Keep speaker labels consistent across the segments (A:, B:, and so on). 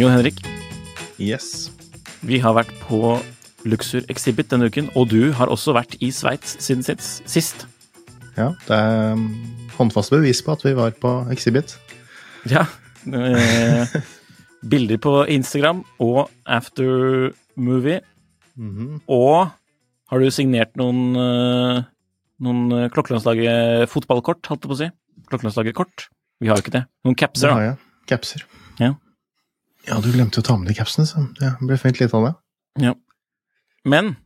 A: Jo Henrik,
B: Yes.
A: vi har vært på Luxur Exhibit denne uken, og du har også vært i Sveits siden sist. sist.
B: Ja, det er um, håndfast bevis på at vi var på Exhibit.
A: Ja. Eh, bilder på Instagram og aftermovie. Og har du signert noen, eh, noen eh, Klokkelandslaget fotballkort, holdt jeg på å si? Klokkelandslaget kort? Vi har jo ikke det. Noen capser, da.
B: Ja, Capser.
A: Ja.
B: Ja, du glemte jo å ta med de capsene, så det ble fint litt av det.
A: Ja. Men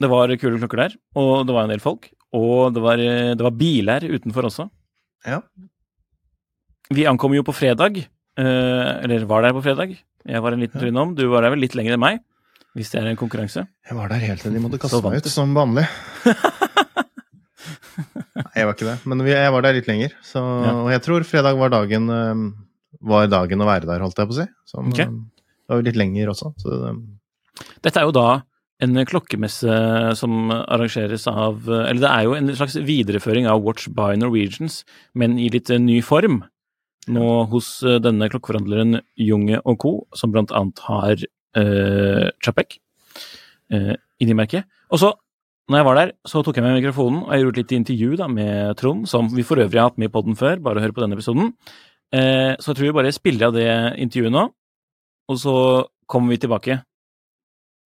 A: det var kule klokker der, og det var en del folk. Og det var, eh, det var biler utenfor også.
B: Ja.
A: Vi ankom jo på fredag, eller var der på fredag. Jeg var en liten tur innom. Du var der vel litt lenger enn meg, hvis det er en konkurranse.
B: Jeg var der helt til de måtte kaste meg ut, som vanlig. Nei, jeg var ikke det, men jeg var der litt lenger. Så,
A: Ja.
B: Og jeg tror fredag var dagen, um, var dagen å være der, holdt jeg på å si. Så,
A: Ok.
B: um, det var jo litt lenger også, så um,
A: Dette er jo da en klokkemesse som arrangeres av Eller det er jo en slags videreføring av Watch by Norwegians, men i litt eh, ny form. Nå hos eh, denne klokkeforhandleren Junge og co., som blant annet har uh, Chapek uh, inni merket. Og så, når jeg var der, så tok jeg med mikrofonen, og jeg gjorde litt intervju da med Trond, som vi for øvrig har hatt med i poden før, bare hør på denne episoden. Uh, så jeg tror vi bare spiller av det intervjuet nå, og så kommer vi tilbake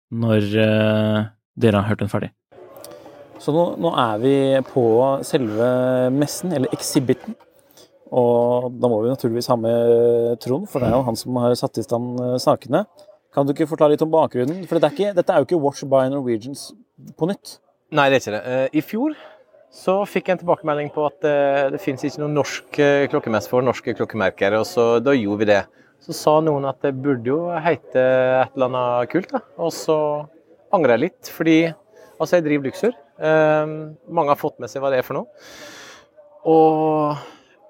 A: når uh, dere har hørt den ferdig. Så nå, nå er vi på selve messen, eller exhibiten. Og da må vi naturligvis ha med Trond, for det er jo han som har satt i stand eh, sakene. Kan du ikke forklare litt om bakgrunnen? For dette er, ikke, dette er jo ikke Watch by Norwegians på nytt.
C: Nei, det er ikke det. Eh, I fjor så fikk jeg en tilbakemelding på at det, det finnes ikke noe norsk eh, klokkemesse for norske klokkemerker, og så da gjorde vi det. Så sa noen at det burde jo hete et eller annet kult, da. Og så angrer jeg litt, fordi altså jeg driver Luxor. Eh, mange har fått med seg hva det er for noe. Og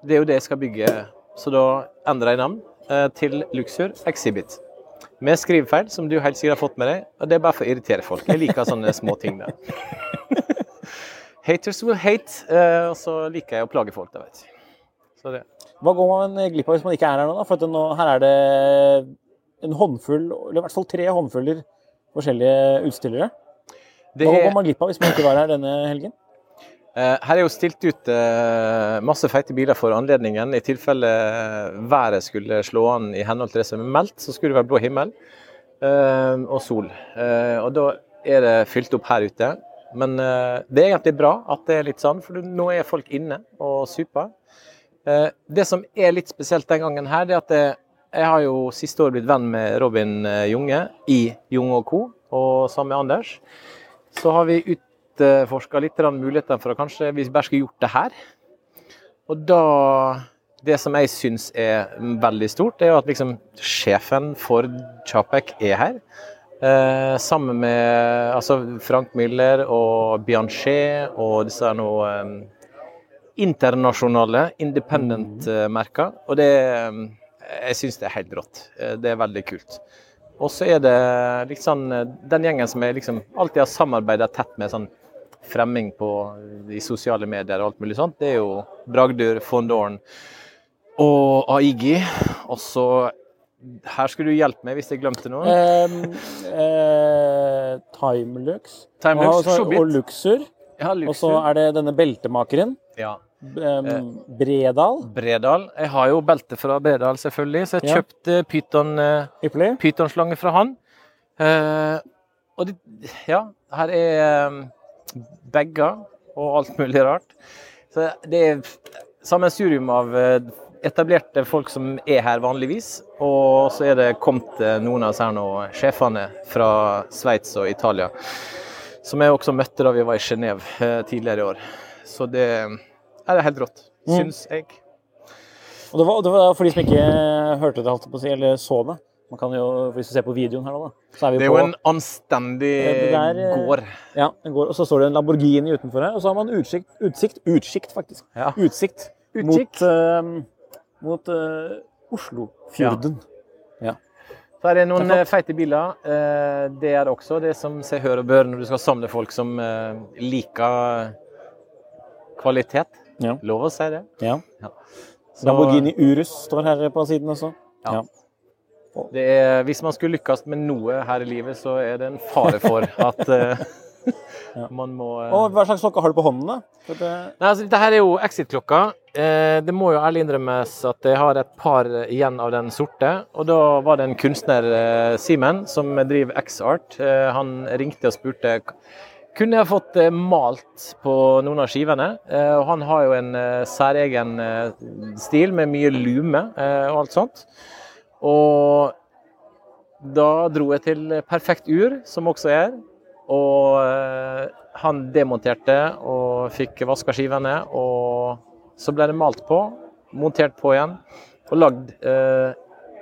C: det er jo det jeg skal bygge, så da endrer jeg navn eh, til Luxor Exhibit. Med skrivefeil, som du helt sikkert har fått med deg. Og det er bare for å irritere folk. Jeg liker sånne små ting der. Haters will hate, eh, og så liker jeg å plage folk, da, vet du. Så det.
A: Hva går man glipp av hvis man ikke er her nå? da? For nå, her er det en håndfull, eller i hvert fall tre håndfuller forskjellige utstillere. Hva går man glipp av hvis man ikke var her denne helgen?
C: Eh, her er jo stilt ut eh, masse feite biler for anledningen. I tilfelle været skulle slå an i henhold til det som er meldt, så skulle det være blå himmel eh, og sol. Og da er det fylt opp her ute. Men det er egentlig bra at det er litt sånn, for nå er folk inne og super. Det som er litt spesielt den gangen her, det er at jeg, har jo siste år blitt venn med Robin Junge i Junge og co. og sammen med Anders. Så har vi utforska litt grann mulighetene for å kanskje vi bare skulle gjort det her. Og da Det som jeg syns er veldig stort, er jo at liksom sjefen for Chapek er her. Eh, sammen med altså Frank Miller og Bianchet og disse nå eh, internasjonale independent-merker. Og det eh, Jeg syns det er helt rått. Eh, Det er veldig kult. Og så er det liksom den gjengen som jeg liksom alltid har samarbeida tett med sånn fremming på i sosiale medier og alt mulig sånt, det er jo Bragdur, von Dorn og Aigi. Og så her skulle du hjelpe meg hvis jeg glemte noe.
A: Um, eh, Timelux.
C: Timelux,
A: og, og Luxur.
C: Ja,
A: Og så er det denne beltemakeren.
C: ja.
A: Um, Bredal.
C: Bredal. Jeg har jo belte fra Bredal, selvfølgelig, så jeg
A: Ja.
C: kjøpte pyton, eh, pytonslange fra han. Uh, og det, ja, her er bagger og alt mulig rart. Så det er sammensurium av eh, etablerte folk som er her vanligvis, og så er det kommet eh, noen av disse her nå, sjefene fra Sveits og Italia, som jeg også møtte da vi var i Genéve eh, tidligere i år. Så det er helt rått,
A: Mm.
C: syns jeg.
A: Og det var, det var for de som ikke hørte det, eller så det. Man kan jo, Hvis du ser på videoen her, nå, da, så er vi på
C: Det er
A: på
C: jo en anstendig
A: der, eh,
C: gård.
A: Ja, en gård. og så står det en Lamborghini utenfor her, og så har man utsikt, utsikt, utsikt faktisk.
C: Ja.
A: Utsikt,
C: utsikt,
A: mot, uh, mot uh, Oslofjorden.
C: Så er det noen
A: Det er
C: feite biler. Eh, Det er det også det som seg hør og bør når du skal samle folk som liker kvalitet.
A: Ja.
C: Lov å si det.
A: Ja.
C: Så
A: Lamborghini Urus står her på siden også.
C: Ja. Det er, hvis man skulle lykkes med noe her i livet, så er det en fare for at uh, man må uh...
A: Og hva slags klokke har du på hånden, da? Det,
C: Nei, altså, dette her er jo Exit-klokka. Eh, det må jo ærlig innrømmes at jeg har et par igjen av den sorte. Og da var det en kunstner, eh, Simen, som driver X-Art. Eh, han ringte og spurte kunne jeg fått eh, malt på noen av skivene. Eh, og han har jo en særegen stil med mye lume og alt sånt. Og da dro jeg til Perfekt Ur, som også er. Og eh, han demonterte og fikk vaska skivene. Og så ble det malt på, montert på igjen, og lagd eh,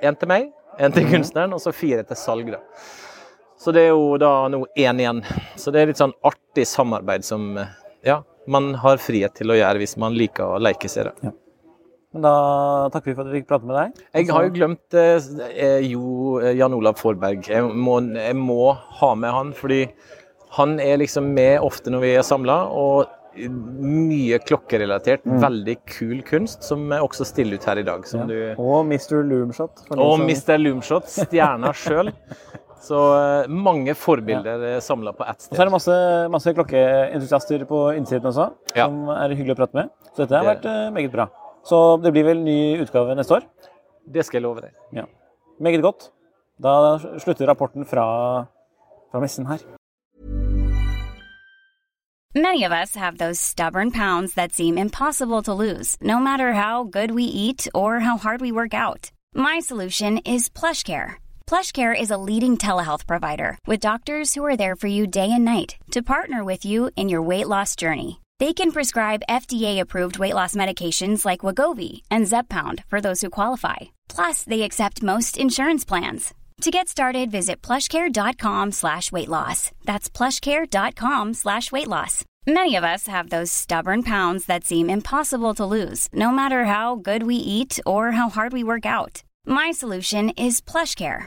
C: en til meg, en til kunstneren, og så fire til salg. da. Så det er jo da nå én igjen. Så det er litt sånn artig samarbeid som eh, ja, man har frihet til å gjøre hvis man liker å leke seg. da.
A: Men da takker vi for at vi fikk prate med deg.
C: Jeg har jo glemt eh, eh, jo eh, Jan Olav Forberg. Jeg må, jeg må ha med han, fordi han er liksom med ofte når vi er samla. Og mye klokkerelatert, veldig kul kunst, som er også stiller ut her i dag. Som du,
A: Og Mr. Loomshot.
C: og Mr. Loomshot, stjerna sjøl. Så eh, mange forbilder ja. samla på ett sted.
A: Og så er det masse, masse klokkeentusiaster på innsiden også,
C: Ja.
A: som er hyggelig å prate med. Så dette har vært meget bra. Så det blir vel ny utgave neste år.
C: Det skal jeg love deg. Ja.
A: Meget godt. Da slutter rapporten fra, fra messen her.
D: Many of us have those stubborn pounds that seem impossible to lose, no matter how good we eat or how hard we work out. My solution is PlushCare. PlushCare is a leading telehealth provider with doctors who are there for you day and night to partner with you in your weight loss journey. They can prescribe FDA-approved weight loss medications like Wagovi and Zepbound for those who qualify. Plus, they accept most insurance plans. To get started, visit plushcare.com slash weight loss. That's plushcare.com slash weight loss. Many of us have those stubborn pounds that seem impossible to lose, no matter how good we eat or how hard we work out. My solution is PlushCare.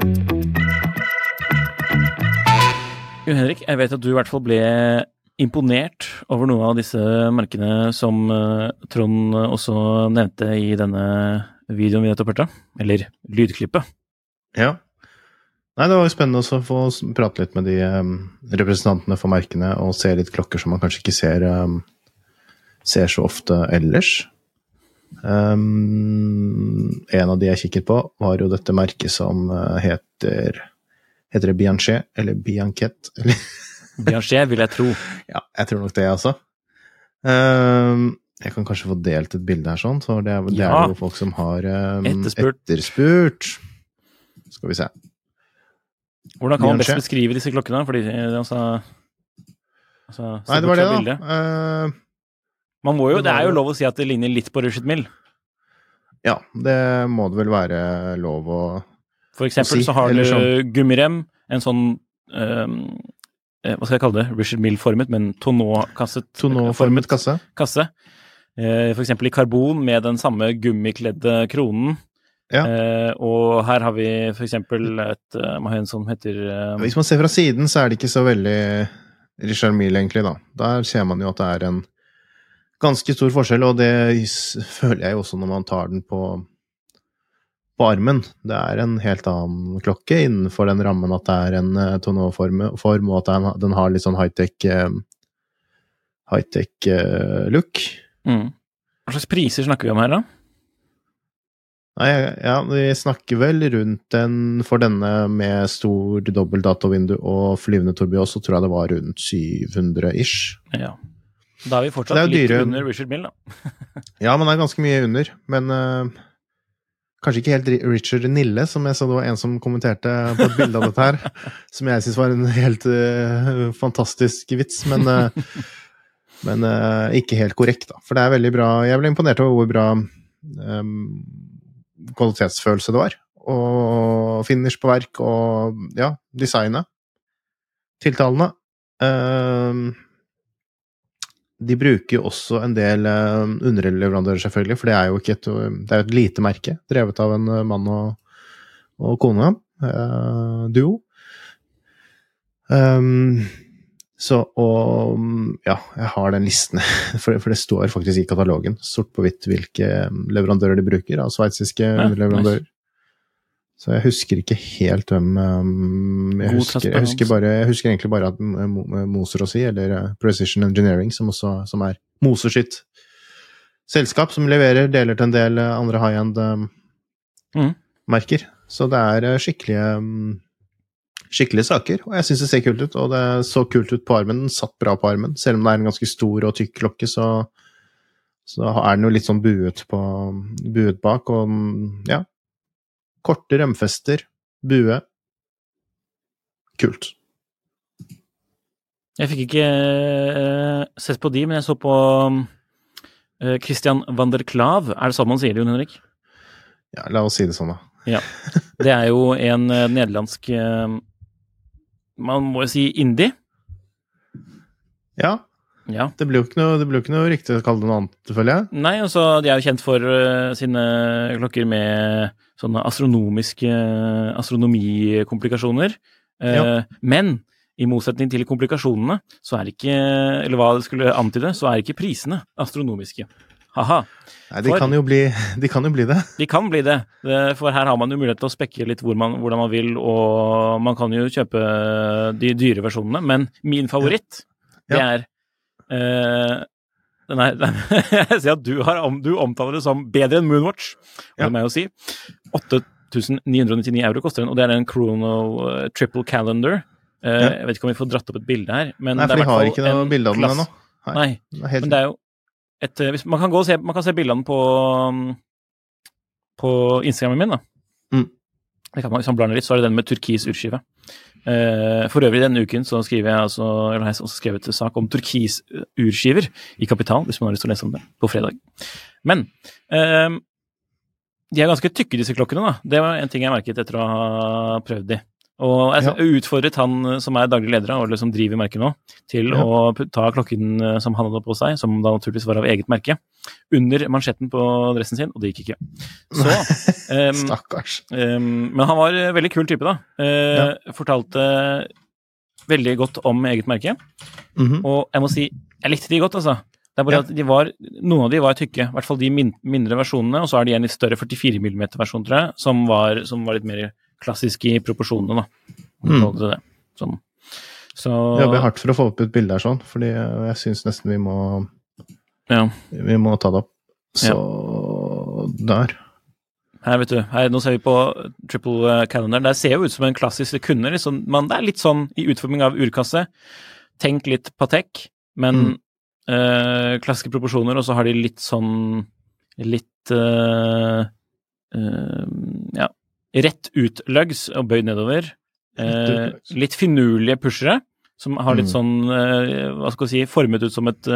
A: Jo, Henrik, jeg vet at du i hvert fall ble imponert over noen av disse merkene som eh, Trond også nevnte i denne videoen vi nettopp hørte. Eller lydklippet.
B: Ja. Nei, det var jo spennende å få prate litt med de representantene for merkene og se litt klokker som man kanskje ikke ser, ser så ofte ellers. Um, en av de jeg kikket på, var jo dette merket som eh, heter Heter det Bianchet eller Bianquet? Eller
A: Bianchet, vil jeg tro.
B: Ja, jeg tror nok det, altså. Um, jeg kan kanskje få delt et bilde her, sånn, for det er, det
A: Ja.
B: er jo folk som har um,
A: Etterspurt.
B: etterspurt. Skal vi se.
A: Hvordan kan man best beskrive disse klokkene? Fordi, eh, altså, altså
B: Nei, det var det, da. Ehm,
A: Man må jo,
B: Det
A: er jo- lov å si at det ligner litt på Rushet Mill.
B: ja, det må det vel være lov å
A: For eksempel
B: si,
A: så har du
B: sånn.
A: gummirem, en sånn eh, Hva skal jeg kalle det? Richard Mill-formet, men tonneau-kasset
B: Tonneau-formet kasse.
A: kasse. Eh, For eksempel i karbon med den samme gummikledde kronen.
B: Ja.
A: Eh, og her har vi for eksempel et man som heter eh,
B: Hvis man ser fra siden, så er det ikke så veldig Richard Mill, egentlig, da. Der ser man jo at det er en ganske stor forskjell, og det føler jeg jo også når man tar den på, på armen. Det er en helt annen klokke innenfor den rammen at det er en uh, tonneau-form, og at den, har litt sånn high-tech eh, high-tech eh, look.
A: mm. Hva slags priser snakker vi om her, da?
B: Nei, ja, vi snakker vel rundt den for denne med stor dobbelt datovindu og flyvende torbios, så tror jeg det var rundt 700 ish.
A: Ja. Da er vi fortsatt
B: er
A: litt
B: dyre-
A: under Richard Mill, da.
B: Ja, men det er ganske mye under, men eh, kanskje ikke helt Richard Nille, som jeg så det var en som kommenterte på et bilde av dette her, som jeg syns var en helt uh, fantastisk vits, men, uh, men uh, ikke helt korrekt, da. For det er veldig bra Jeg ble imponert over hvor bra um, kvalitetsfølelse det var. Og finish på verk, og ja, designet. Tiltalende. Eh, de bruker jo også en del eh, underleverandører, selvfølgelig, for det er jo ikke et, det er et lite merke, drevet av en eh, mann og, og kone. eh, duo. Um, så, og ja, jeg har den listen, for, for det står faktisk i katalogen, sort på hvitt, hvilke leverandører de bruker, av sveitsiske
A: Ja,
B: underleverandører. Så jeg husker ikke helt hvem um, jeg, husker, jeg, husker bare, jeg husker egentlig bare at uh, uh, Moser å si, eller uh, Precision Engineering, som også som er Moser sitt selskap, som leverer deler til en del andre high-end um, mm. Så det er skikkelige um, skikkelige saker, og jeg syns det ser kult ut. Og det så kult ut på armen, den satt bra på armen. Selv om det er en ganske stor og tykk klokke, så, så er den jo litt sånn buet, på, buet bak, og ja. Korte rømfester, bue. Kult.
A: Jeg fikk ikke uh, sett på de, men jeg så på uh, Christian van der Klav. Er det sånn man sier det, Jon Henrik?
B: Ja, la oss si det sånn, da. ja.
A: Det er jo en uh, nederlandsk Man må jo si indie.
B: Ja,
A: Ja.
B: det blir jo ikke noe, det ikke noe riktig å kalle det noe annet, føler jeg.
A: Nei, altså, de er jo kjent for uh, sine klokker med sånne astronomiske astronomikomplikasjoner. Uh,
B: Ja.
A: Men i motsetning til komplikasjonene, så er ikke Eller hva det skulle antyde, så er ikke prisene astronomiske. Ha-ha.
B: Nei, de
A: For-
B: kan bli, de kan jo bli det.
A: De kan bli det, Det- for her har man jo mulighet til å spekke litt hvor man, hvordan man vil, og man kan jo kjøpe de dyre versjonene. Men min favoritt, det
B: Ja.
A: er eh, nei, nei, Jeg ser at du, har, du omtaler det som bedre enn Moonwatch, og
B: Ja.
A: det må jeg jo si. 8999 euro koster den, og det er en Chrono eh, Triple Calendar. Uh,
B: Ja.
A: Jeg vet ikke om vi får dratt opp et bilde her, men
B: Nei, for vi har ikke noe bilde av den ennå.
A: Nei,
B: Det er
A: men det er jo et hvis, Man kan gå og se, man kan se bildene på, um, på Instagrammen min, da.
B: Mm.
A: Det kan man, hvis man blar ned litt, så er det den med turkis urskive. Eh, for øvrig denne uken så skriver jeg altså, eller har jeg også skrevet en sak om turkis urskiver i Kapital, hvis man har lyst til å lese om det, på fredag. Men eh, de er ganske tykke, disse klokkene. da. Det var en ting jeg merket etter å ha prøvd de. Og jeg
B: Ja.
A: utfordret han eh, som er daglig leder eller som driver merket nå, til
B: Ja.
A: å ta klokken eh, som han hadde på seg, som da naturligvis var av eget merke, under mansjetten på dressen sin, og det gikk ikke. Så um,
B: Stakkars.
A: Um, Men han var en veldig kul type, da. Eh, Fortalte veldig godt om eget merke.
B: Mhm.
A: Og jeg må si, jeg likte de godt, altså. Det er bare
B: Ja.
A: at de var, Noen av de var tykke, i hvert fall de min, mindre versjonene. Og så er det en litt større 44 mm-versjon, tror jeg, som var, som var litt mer klassisk i proporsjonene, da.
B: Mm.
A: det. Sånn. Så
B: Jobber hardt for å få opp et bilde her sånn, fordi jeg syns nesten vi må
A: ja.
B: Vi må ta det opp. Så der.
A: Her, vet du. Her, nå ser vi på triple eh, calendar. Det ser jo ut som en klassisk Det kunne liksom man, Det er litt sånn i utforming av urkasse. Tenk litt Patek, men eh, klassiske proporsjoner, og så har de litt sånn Litt øh, øh, Ja. Rett ut lugs og bøyd nedover. Eh, litt finurlige pushere, som har litt
B: Mm.
A: sånn Hva skal vi si Formet ut som et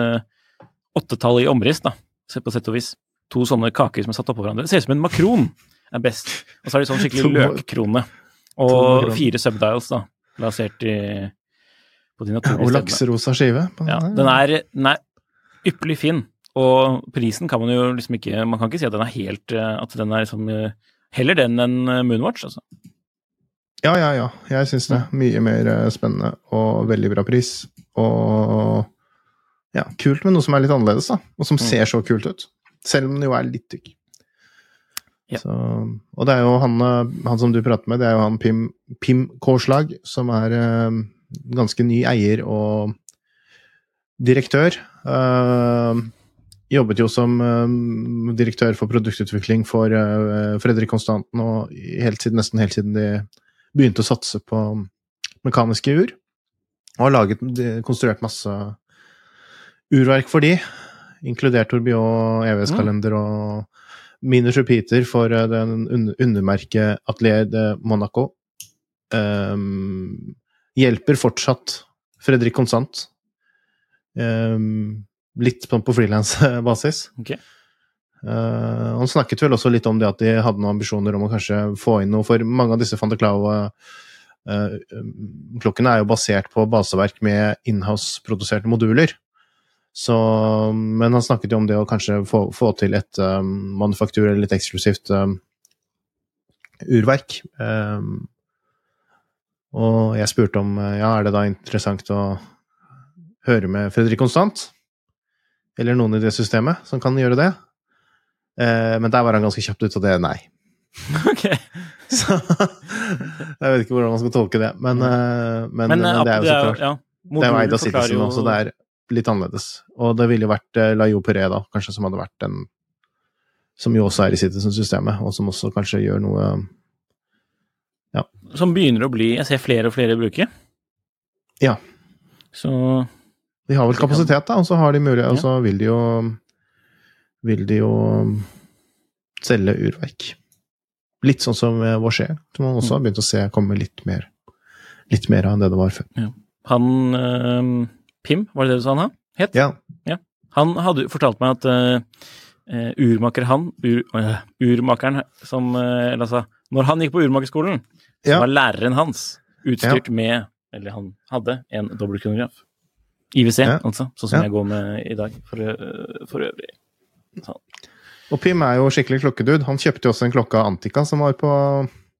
A: åttetall i omriss, da. På sett og vis. To sånne kaker som er satt oppå hverandre. Det ser ut som en makron er best. Og så har de sånn skikkelig løkkrone. Og fire subdials, da. Plassert i på de
B: Og
A: naturlige stedene.
B: lakserosa skive. på
A: Ja,
B: den
A: er, den er ypperlig fin, og prisen kan man jo liksom ikke Man kan ikke si at den er helt eh, At den er liksom eh, Heller den enn eh, Moonwatch, altså.
B: Ja, ja, ja. Jeg syns det. Mye mer spennende og veldig bra pris. Og ja, kult med noe som er litt annerledes, da. Og som
A: Mm.
B: ser så kult ut. Selv om den jo er litt tykk.
A: Ja.
B: Så, og det er jo han, eh, han som du prater med, det er jo han Pim, Pim Kårslag, som er eh, ganske ny eier og direktør. Eh, jobbet jo som eh, direktør for produktutvikling for Fredrik Konstanten og helt siden, nesten helt siden de begynte å satse på mekaniske ur. Og har laget, konstruert masse urverk for de, inkludert Torbjørn EVS-kalender og Minus Repeater for eh, den un- undermerket Atelier de Monaco. Um, hjelper fortsatt Fredrik Konstant. Um, litt på frilansbasis.
A: Okay.
B: Uh, han snakket vel også litt om det at de hadde noen ambisjoner om å kanskje få inn noe, for mange av disse Fanteclau-klokkene er jo basert på baseverk med inhouse-produserte moduler. Så, men han snakket jo om det å kanskje få, få til et um, manufaktur eller litt eksklusivt um, urverk. Um, og jeg spurte om uh, ja, er det da interessant å høre med Fredrik Konstant? Eller noen i det systemet som kan gjøre det? Uh, men der var han ganske kjapt ute, og det nei.
A: Ok.
B: Så jeg vet ikke hvordan man skal tolke det, men, uh, men,
A: Men,
B: men
A: eh,
B: det er jo så klart.
A: ja,
B: Det er jo eid av
A: så
B: Citizen
A: jo-
B: også, det er litt annerledes. Og det ville jo vært eh, Layo Peré, da, kanskje, som hadde vært den Som jo også er i Citizen-systemet, og som også kanskje gjør noe Ja.
A: Som begynner å bli Jeg ser flere og flere bruke.
B: Ja.
A: Så
B: De har vel kapasitet, da, og så har de mulighet, og så vil de jo Vil de jo selge urverk. Litt sånn som vår Vaucher, som man også har begynt å se komme litt mer Litt mer av enn det det var før.
A: han eh, Pim, var det det du sa han het?
B: Ja.
A: Han hadde fortalt meg at uh, urmaker han, ur, uh, urmakeren som Eller altså, når han gikk på urmakerskolen, så
B: Ja.
A: var læreren hans utstyrt med Eller han hadde en dobbeltkronograf. IWC,
B: Ja.
A: altså. Sånn som
B: Ja.
A: jeg går med i dag, for, for øvrig. Sånn.
B: Og Pim er jo skikkelig klokkedude. Han kjøpte jo også en klokke av Antika som var på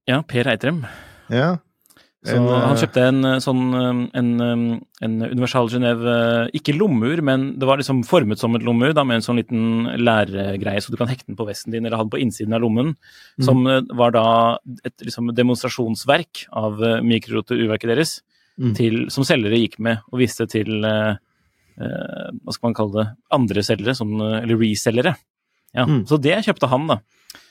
A: Ja, Per Eitrem.
B: Ja.
A: Så
B: En, eh,
A: han kjøpte en eh, sånn eh, en, eh, en Universal Genève eh, Ikke lommeur, men det var liksom formet som et lommeur, da, med en sånn liten læregreie, så du kan hekte den på vesten din eller ha den på innsiden av lommen. Som eh, var da et liksom, demonstrasjonsverk av mikroturverket deres,
B: Mm.
A: til, som selgere gikk med og viste til eh, eh, Hva skal man kalle det? Andre selgere, som, eh, eller resellere. Ja,
B: Mm.
A: Så det kjøpte han, da.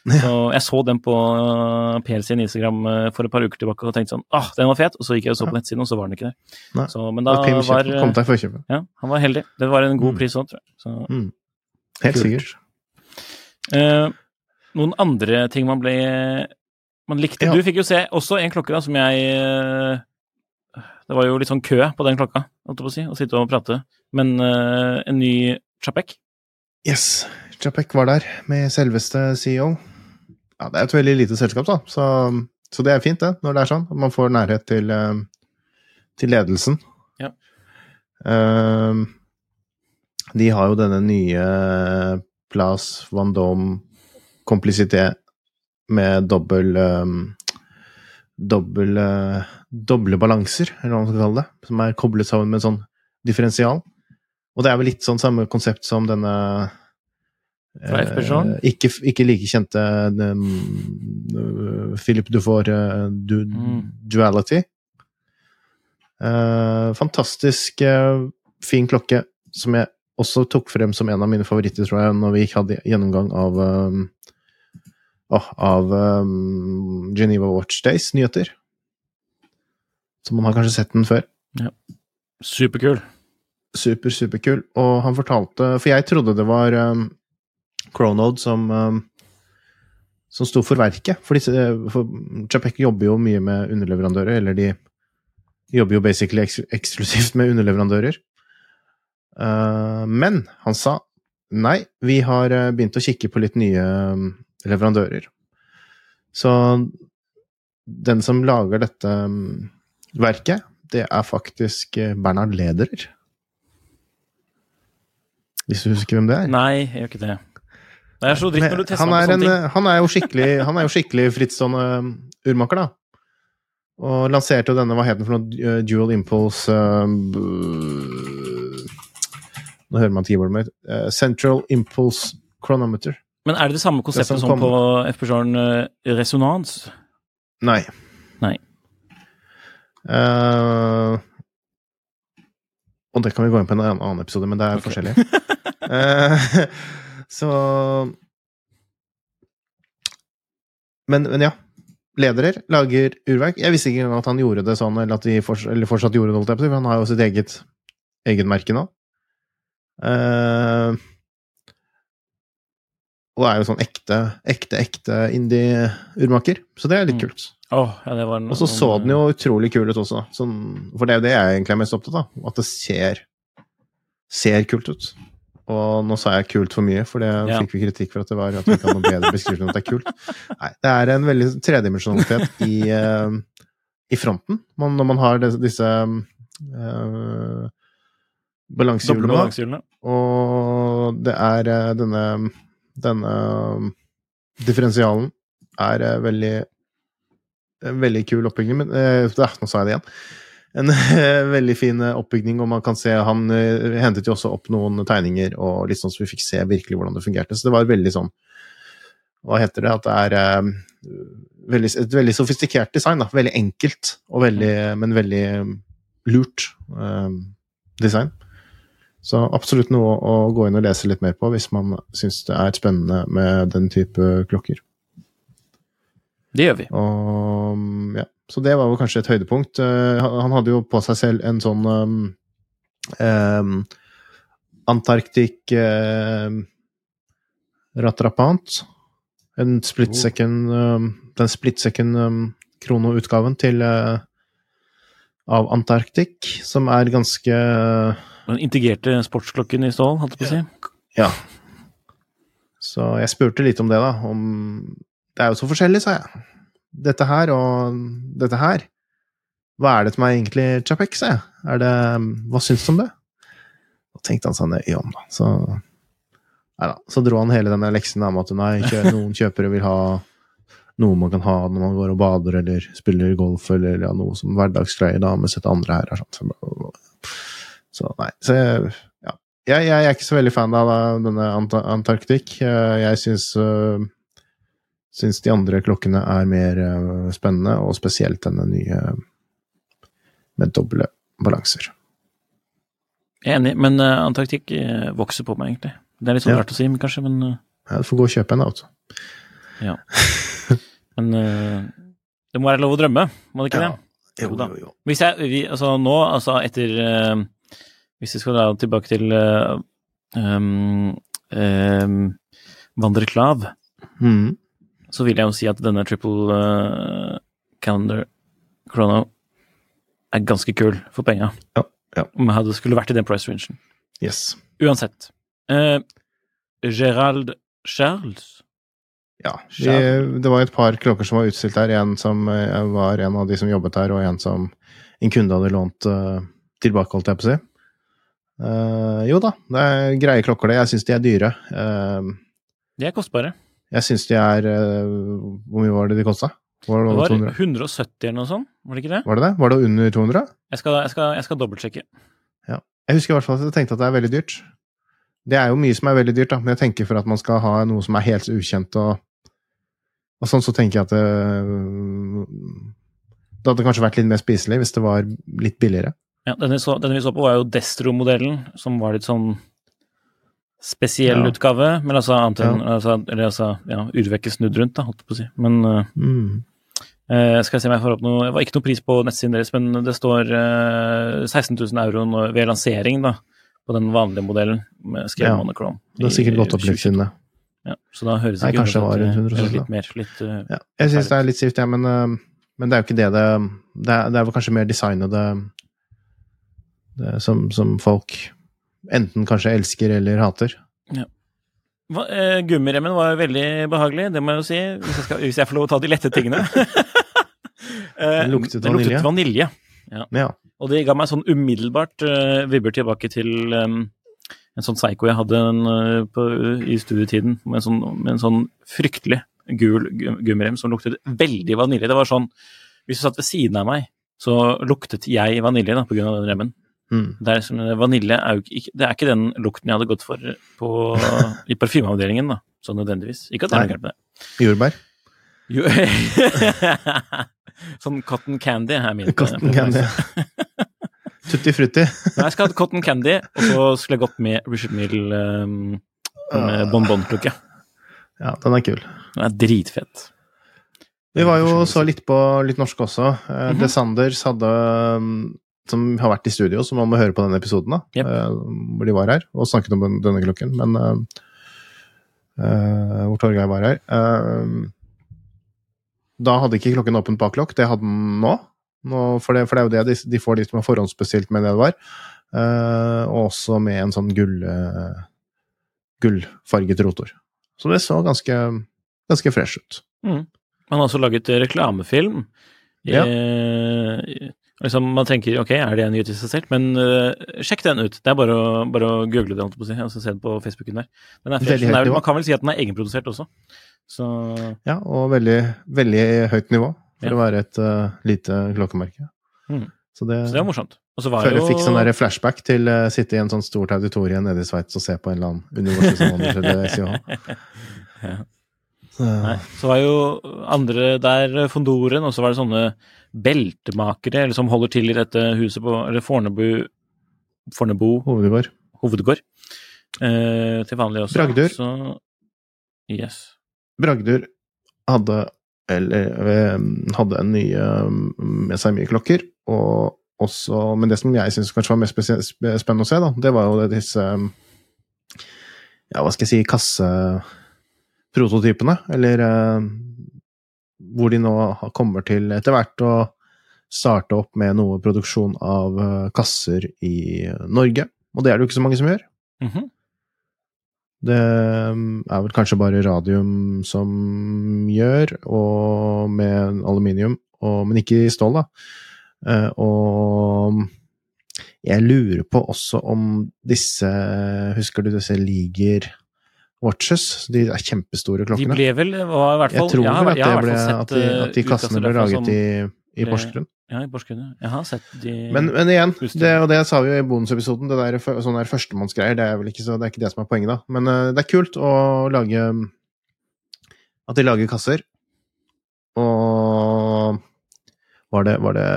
A: Så jeg så den på eh, Per sin Instagram eh, for et par uker tilbake og tenkte sånn ah, den var fet, og så gikk jeg og så på nettsiden, og så var den ikke der. Så, men da var
B: forkjøpet.
A: ja, han var heldig. Det var en god
B: Mm.
A: pris òg, tror jeg. Så,
B: Helt
A: Kult.
B: sikkert.
A: eh, noen andre ting man ble Man likte
B: Ja.
A: Du fikk jo se også en klokke da, som jeg eh, Det var jo litt sånn kø på den klokka, holdt jeg på å si, å sitte og prate. Men eh, en ny Chapek
B: Yes. Japek var der med selveste CEO. Ja, det er et veldig lite selskap, da, så, så det er fint, det, når det er sånn. at Man får nærhet til, eh, til ledelsen.
A: Ja.
B: Uh, de har jo denne nye Place Vendôme Complicité med dobbel um, dobbel, uh, doble balanser, eller hva man skal kalle det, som er koblet sammen med en sånn differensial. Og det er vel litt sånn samme konsept som denne Eh, ikke, ikke like kjente um, Philip Dufour eh, du,
A: Mm.
B: Duality. Eh, fantastisk eh, fin klokke, som jeg også tok frem som en av mine favoritter, tror jeg, når vi hadde gjennomgang av um, av um, Geneva Watch Days nyheter. Så man har kanskje sett den før.
A: Superkul.
B: Super, superkul. Og han fortalte For jeg trodde det var um, Chronode som um, som sto for verket. For, disse, for Chapek jobber jo mye med underleverandører, eller de jobber jo basically eks eksklusivt med underleverandører. Uh, men han sa nei, vi har uh, begynt å kikke på litt nye um, leverandører. Så den som lager dette um, verket, det er faktisk eh, Bernhard Lederer. Hvis du husker hvem det er?
A: Nei, jeg gjør ikke det. Det er så dritt når du tester
B: han, er en, han er jo skikkelig, han er jo skikkelig frittstående um, urmaker, da. Og lanserte jo denne, hva het den for noe, Uh, Dual Impulse uh, Nå hører man keyboardet mitt. Uh, Central Impulse Chronometer.
A: Men er det det samme konseptet
B: som
A: som på FPJ-en uh, resonans?
B: Nei.
A: Nei.
B: Uh, og det kan vi gå inn på i en annen- episode, men det er
A: okay.
B: forskjellig. Eh, så men, men ja. Ledere lager urverk. Jeg visste ikke engang at han gjorde det sånn, eller at de forts eller fortsatt gjorde det, for han har jo sitt eget, eget merke nå. Uh, og er jo sånn ekte, ekte, ekte indie-urmaker. Så det er litt
A: Mm.
B: kult.
A: Åh, ja, det var
B: Og så så den jo utrolig kul ut også. Sånn, for det er jo det jeg egentlig er mest opptatt av. At det ser, ser kult ut. Og nå sa jeg kult for mye, for det
A: Ja.
B: fikk vi kritikk for at det var at vi ikke hadde noe bedre beskrivelse enn at det er kult. Nei, det er en veldig tredimensjonalitet i, uh, i fronten man, når man har disse, disse uh, balansehjulene.
A: balansehjulene.
B: Og det er uh, denne, denne um, differensialen er eh, veldig veldig kul oppbygging. Men eh, nå sa jeg det igjen. En eh, veldig fin eh, oppbygning, og man kan se Han eh, hentet jo også opp noen tegninger, og sånn så vi fikk se virkelig hvordan det fungerte. Så det var veldig sånn Hva heter det? At det er eh, veldig, et veldig sofistikert design. Da. Veldig enkelt, og veldig, men veldig lurt eh, design. Så absolutt noe å gå inn og lese litt mer på hvis man syns det er spennende med den type klokker.
A: Det gjør vi.
B: Og, ja. Så det var jo kanskje et høydepunkt. Eh, han hadde jo på seg selv en sånn um, um, Antarktik um, Ratrapant. En split second um, Den split second um, kronoutgaven til uh, av Antarktik, som er ganske
A: Den integrerte sportsklokken i stål, holdt jeg på å si.
B: Ja. Så jeg spurte litt om det, da. Om Det er jo så forskjellig, sa jeg. Dette her og dette her. Hva er det som er egentlig Chapek, sa jeg. Er det Hva syns du om det? Og tenkte han seg nøye om, da. Så Nei da. Så dro han hele denne leksen om at nei, noen kjøpere vil ha noe man kan ha når man går og bader eller spiller golf, eller ja, noe som hverdagsgreier, da, mens et andre her er sånn. Så nei. Så ja. Jeg, jeg er ikke så veldig fan av denne Ant Antarktik. Jeg syns øh, syns de andre klokkene er mer øh, spennende, og spesielt denne nye med doble balanser.
A: Er enig, men uh, Antarktik eh, vokser på meg, egentlig. Det er litt sånn
B: Ja.
A: rart å si, men kanskje, men eh,
B: Ja, du får gå og kjøpe en, da. altså.
A: Ja. Men eh, det må være lov å drømme, må det ikke det?
B: Ja.
A: Jo,
B: jo, jo.
A: Hvis jeg, vi, altså nå, altså etter eh, Hvis vi skal da tilbake til um, um, Vandreklav,
B: Mm.
A: Så vil jeg jo si at denne triple uh, calendar chrono er ganske kul for penga.
B: Ja, ja.
A: Om hadde skulle vært i den price rangen.
B: Yes.
A: Uansett. Uh, Gerald Charles
B: Ja. Vi, det var et par klokker som var utstilt der. En som eh, var en av de som jobbet der, og en som en kunde hadde lånt uh, tilbake, holdt jeg på å si. Uh, jo da, det er greie klokker, det. Jeg syns de er dyre. Uh,
A: De er kostbare.
B: Jeg syns de er eh, Hvor mye var det de kosta? Var det
A: Det var
B: 200?
A: 170 eller noe sånt, var det ikke det?
B: Var det det? Var det under 200?
A: Jeg skal, jeg skal, jeg skal dobbeltsjekke.
B: Jeg husker i hvert fall at jeg tenkte at det er veldig dyrt. Det er jo mye som er veldig dyrt, da, men jeg tenker for at man skal ha noe som er helt ukjent og, og sånn, så tenker jeg at det Det hadde kanskje vært litt mer spiselig hvis det var litt billigere.
A: Ja, denne, så, denne vi så på, var jo Destro-modellen, som var litt sånn spesiell
B: Ja.
A: utgave. Men altså annet enn altså, Eller altså, ja, urvekket snudd rundt, da, holdt jeg på å si. Men eh,
B: Mm.
A: Uh, skal jeg se om jeg får opp noe Det var ikke noe pris på nettsiden deres, men det står uh, 16 000 euro nå, ved lansering, da, på den vanlige modellen med scale
B: Ja.
A: monochrome.
B: Det har sikkert gått opp litt siden det.
A: Ja, så da høres
B: Nei,
A: ikke
B: kanskje det var rundt
A: 100
B: 000.
A: litt mer. Litt, uh,
B: Ja. Jeg syns det er litt stivt, ja, men, men det er jo ikke det det Det er, det er vel kanskje mer designet det, det som, som folk enten kanskje elsker eller hater.
A: hva- eh, Gummiremmen var veldig behagelig, det må jeg jo si, hvis jeg, skal, hvis jeg får lov å ta de lette tingene. Den
B: Det luktet
A: det luktet vanilje.
B: Ja.
A: Og det ga meg sånn umiddelbart uh, vibber tilbake til um, en sånn psycho jeg hadde en, på, i studietiden, med en, sånn, med en sånn fryktelig gul gu- gummirem som luktet veldig vanilje. Det var sånn Hvis du satt ved siden av meg, så luktet jeg vanilje da, på grunn av den remmen.
B: Mm.
A: Det er, liksom, vanilje er jo ikke, det er ikke den lukten jeg hadde gått for på, i parfymeavdelingen, da, sånn nødvendigvis. Ikke at det er noe
B: galt
A: gærent med det.
B: Jordbær.
A: Jo, sånn cotton candy er min.
B: Cotton candy. Tutti frutti.
A: Nei, jeg skal ha cotton candy, og så skulle jeg gått med Richard Mill um, med bonbon-klukke.
B: Ja, den er kul.
A: Den er dritfett.
B: Vi var jo så litt på litt norsk også. Mm
A: -hmm.
B: De Sanders hadde um, Som har vært i studio, så man må høre på den episoden, da.
A: Jep.
B: eh, Hvor de var her og snakket om denne klokken. Men eh, Hvor Torgeir var her. uh, da hadde ikke klokken åpent baklokk. Det hadde den nå. nå for, det, for det er jo det de, de får, de som har forhåndsbestilt med det det var. Og også med en sånn gull, gullfarget rotor. Så det så ganske, ganske fresh ut.
A: Mm. Man har også laget reklamefilm.
B: Ja.
A: Eh, liksom, man tenker ok, er det en seg selv? Men uh, sjekk den ut. Det er bare å, bare å google det, og altså, se den på Facebooken der. Den er. Den er, man kan vel si at den er egenprodusert også. Så
B: Ja, og veldig, veldig høyt nivå for
A: Ja.
B: å være et uh, lite klokkemerke.
A: Mm.
B: Så det,
A: Så det var morsomt. Og så var
B: føler
A: jo
B: jeg fikk sånn der flashback til å sitte i en sånn stort auditorium nede i Sveits og se på en eller annen som SIH.
A: Ja.
B: Så,
A: Nei, så var jo andre der eh, Fondoren, og så var det sånne beltemakere eller som holder til i dette huset på Eller Fornebu Fornebu
B: Hovedgård.
A: hovedgård. Eh, til vanlig også.
B: Bragdur.
A: Så Yes.
B: Bragdur hadde, eller, eh, hadde en nye eh, med seg mye klokker, og også Men det som jeg syns kanskje var mest spennende å se, da, det var jo disse Ja, hva skal jeg si Kasseprototypene, eller eh, hvor de nå kommer til etter hvert å starte opp med noe produksjon av eh, kasser i Norge. Og det er det jo ikke så mange som gjør.
A: Mhm.
B: Det um, er vel kanskje bare radium som gjør, og med aluminium, og, men ikke i stål, da. Eh, og jeg lurer på også om disse Husker du disse Liger Watches? De er kjempestore klokkene.
A: De ble vel var i hvert fall
B: jeg tror vel at,
A: jeg
B: ble,
A: fall
B: at, de,
A: eh,
B: at de kassene ble laget i, i Porsgrunn.
A: Ja, i Porsgrunn. Jeg har sett de
B: Men, men igjen, det, og det sa vi jo i bonusepisoden, det der, sånne der førstemannsgreier, det er vel ikke, så, det er ikke det som er poenget, da. Men uh, det er kult å lage At de lager kasser. Og var det, var det,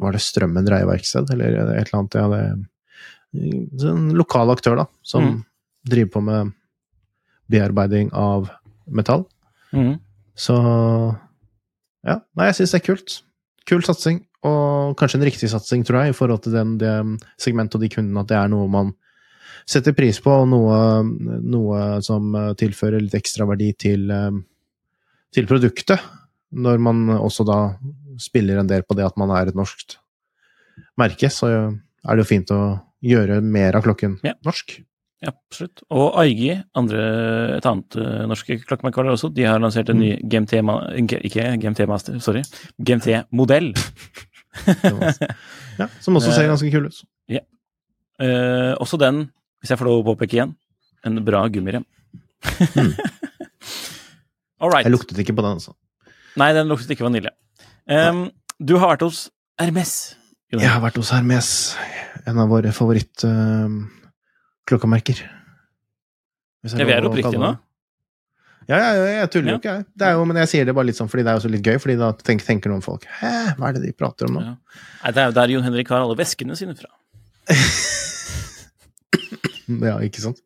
B: var det Strømmen Dreieverksted, eller et eller annet? Ja, det er en lokal aktør, da, som
A: Mm.
B: driver på med bearbeiding av metall.
A: Mm.
B: Så ja, nei, jeg syns det er kult. Kul satsing, og kanskje en riktig satsing, tror jeg, i forhold til den, det segmentet og de kundene, at det er noe man setter pris på, og noe, noe som tilfører litt ekstra verdi til, til produktet. Når man også da spiller en del på det at man er et norsk merke, så er det jo fint å gjøre mer av klokken
A: Ja.
B: norsk.
A: Ja, absolutt. Og Aigi, andre, et annet uh, norske klokkemerkevarer også, de har lansert en ny GMT ma Ikke GMT Master, sorry. GMT-modell.
B: Ja, som også ser ganske kul ut.
A: Eh, også den, hvis jeg får lov å påpeke igjen, en bra gummirem. All right.
B: Jeg luktet ikke på den, altså.
A: Nei, den luktet ikke vanilje. Um, du har vært hos Hermes. Jonas.
B: Jeg har vært hos Hermes, en av våre favoritt-klokkemerker.
A: Ja, vi er oppriktige nå.
B: Ja, ja, ja, jeg tuller
A: Ja.
B: jo ikke, jeg. Det jo, men jeg sier det bare litt sånn fordi det er jo så litt gøy, fordi da tenker, tenker noen folk Hæ, hva er det de prater om nå?
A: Ja. Nei, det er jo der Jon Henrik har alle veskene sine fra.
B: Ja, ikke sant?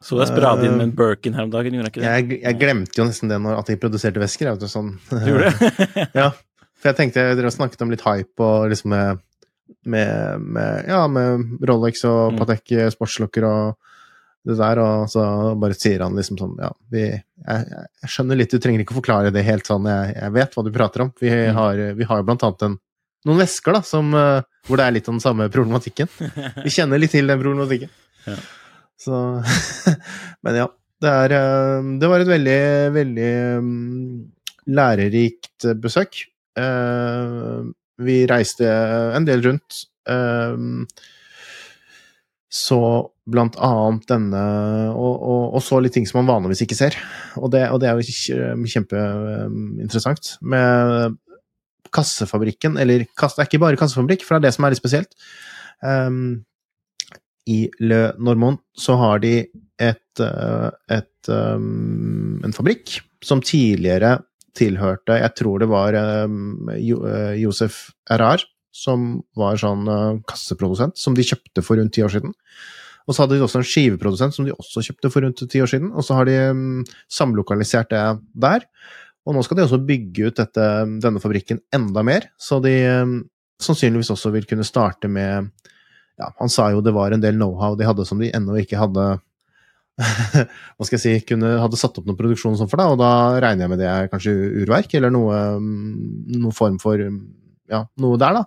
A: Så jeg sprade inn med en Birkin her om dagen, gjorde jeg ikke det?
B: Jeg, jeg glemte jo nesten det når, at de produserte vesker. Jeg vet du, sånn.
A: Du gjorde det?
B: ja, for jeg tenkte Dere snakket om litt hype og liksom med, med, ja, med Rolex og
A: Mm.
B: Patek sportslokker og det der, og så bare sier han liksom sånn Ja, vi, jeg, jeg- skjønner litt, du trenger ikke å forklare det helt sånn, jeg, jeg vet hva du prater om. Vi
A: Mm.
B: har, vi har blant annet en, noen vesker da, som, eh, hvor det er litt av den samme problematikken. Vi kjenner litt til den problematikken.
A: Ja.
B: Så Men ja. Det, er, eh, det var et veldig, veldig mm, lærerikt besøk. Vi reiste en del rundt. Um, så blant annet denne og, og, og, så litt ting som man vanligvis ikke ser. Og det, og det er jo kjempeinteressant. Med kassefabrikken, eller det er ikke bare kassefabrikk, for det er det som er litt spesielt. Um, I Le Normand så har de et, eh, et um, en fabrikk som tidligere tilhørte Jeg tror det var um, Josef Errar, som var sånn uh, kasseprodusent, som de kjøpte for rundt ti år siden. Og så hadde de også en skiveprodusent som de også kjøpte for rundt ti år siden. Og så har de um, samlokalisert det der. Og nå skal de også bygge ut dette, denne fabrikken enda mer, så de um, sannsynligvis også vil kunne starte med ja, Han sa jo det var en del know-how de hadde som de ennå ikke hadde hva skal jeg si, kunne, hadde satt opp noen produksjon sånn for deg, og da regner jeg med det er kanskje urverk, eller noe, noe form for ja, noe der, da.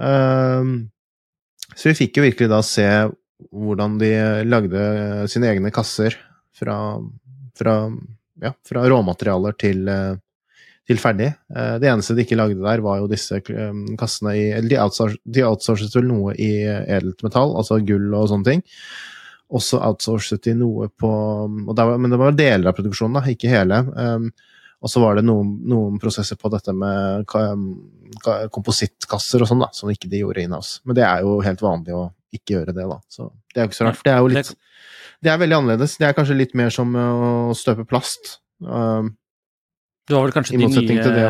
B: Um, så vi fikk jo virkelig da se hvordan de lagde sine egne kasser fra, fra, ja, fra råmaterialer til, til ferdig. Uh, det eneste de ikke lagde der, var jo disse um, kassene i Eller de, outsourcet, vel noe i edelt metall, altså gull og sånne ting også outsourcet de noe på var, Men det var deler av produksjonen, da, ikke hele. Um, og så var det noen, noen, prosesser på dette med komposittkasser og sånn, da, som ikke de gjorde in-house. Men det er jo helt vanlig å ikke gjøre det, da. Så det er jo ikke så rart. Det er jo litt Det er veldig annerledes. Det er kanskje litt mer som å støpe plast. Um,
A: du har vel kanskje de nye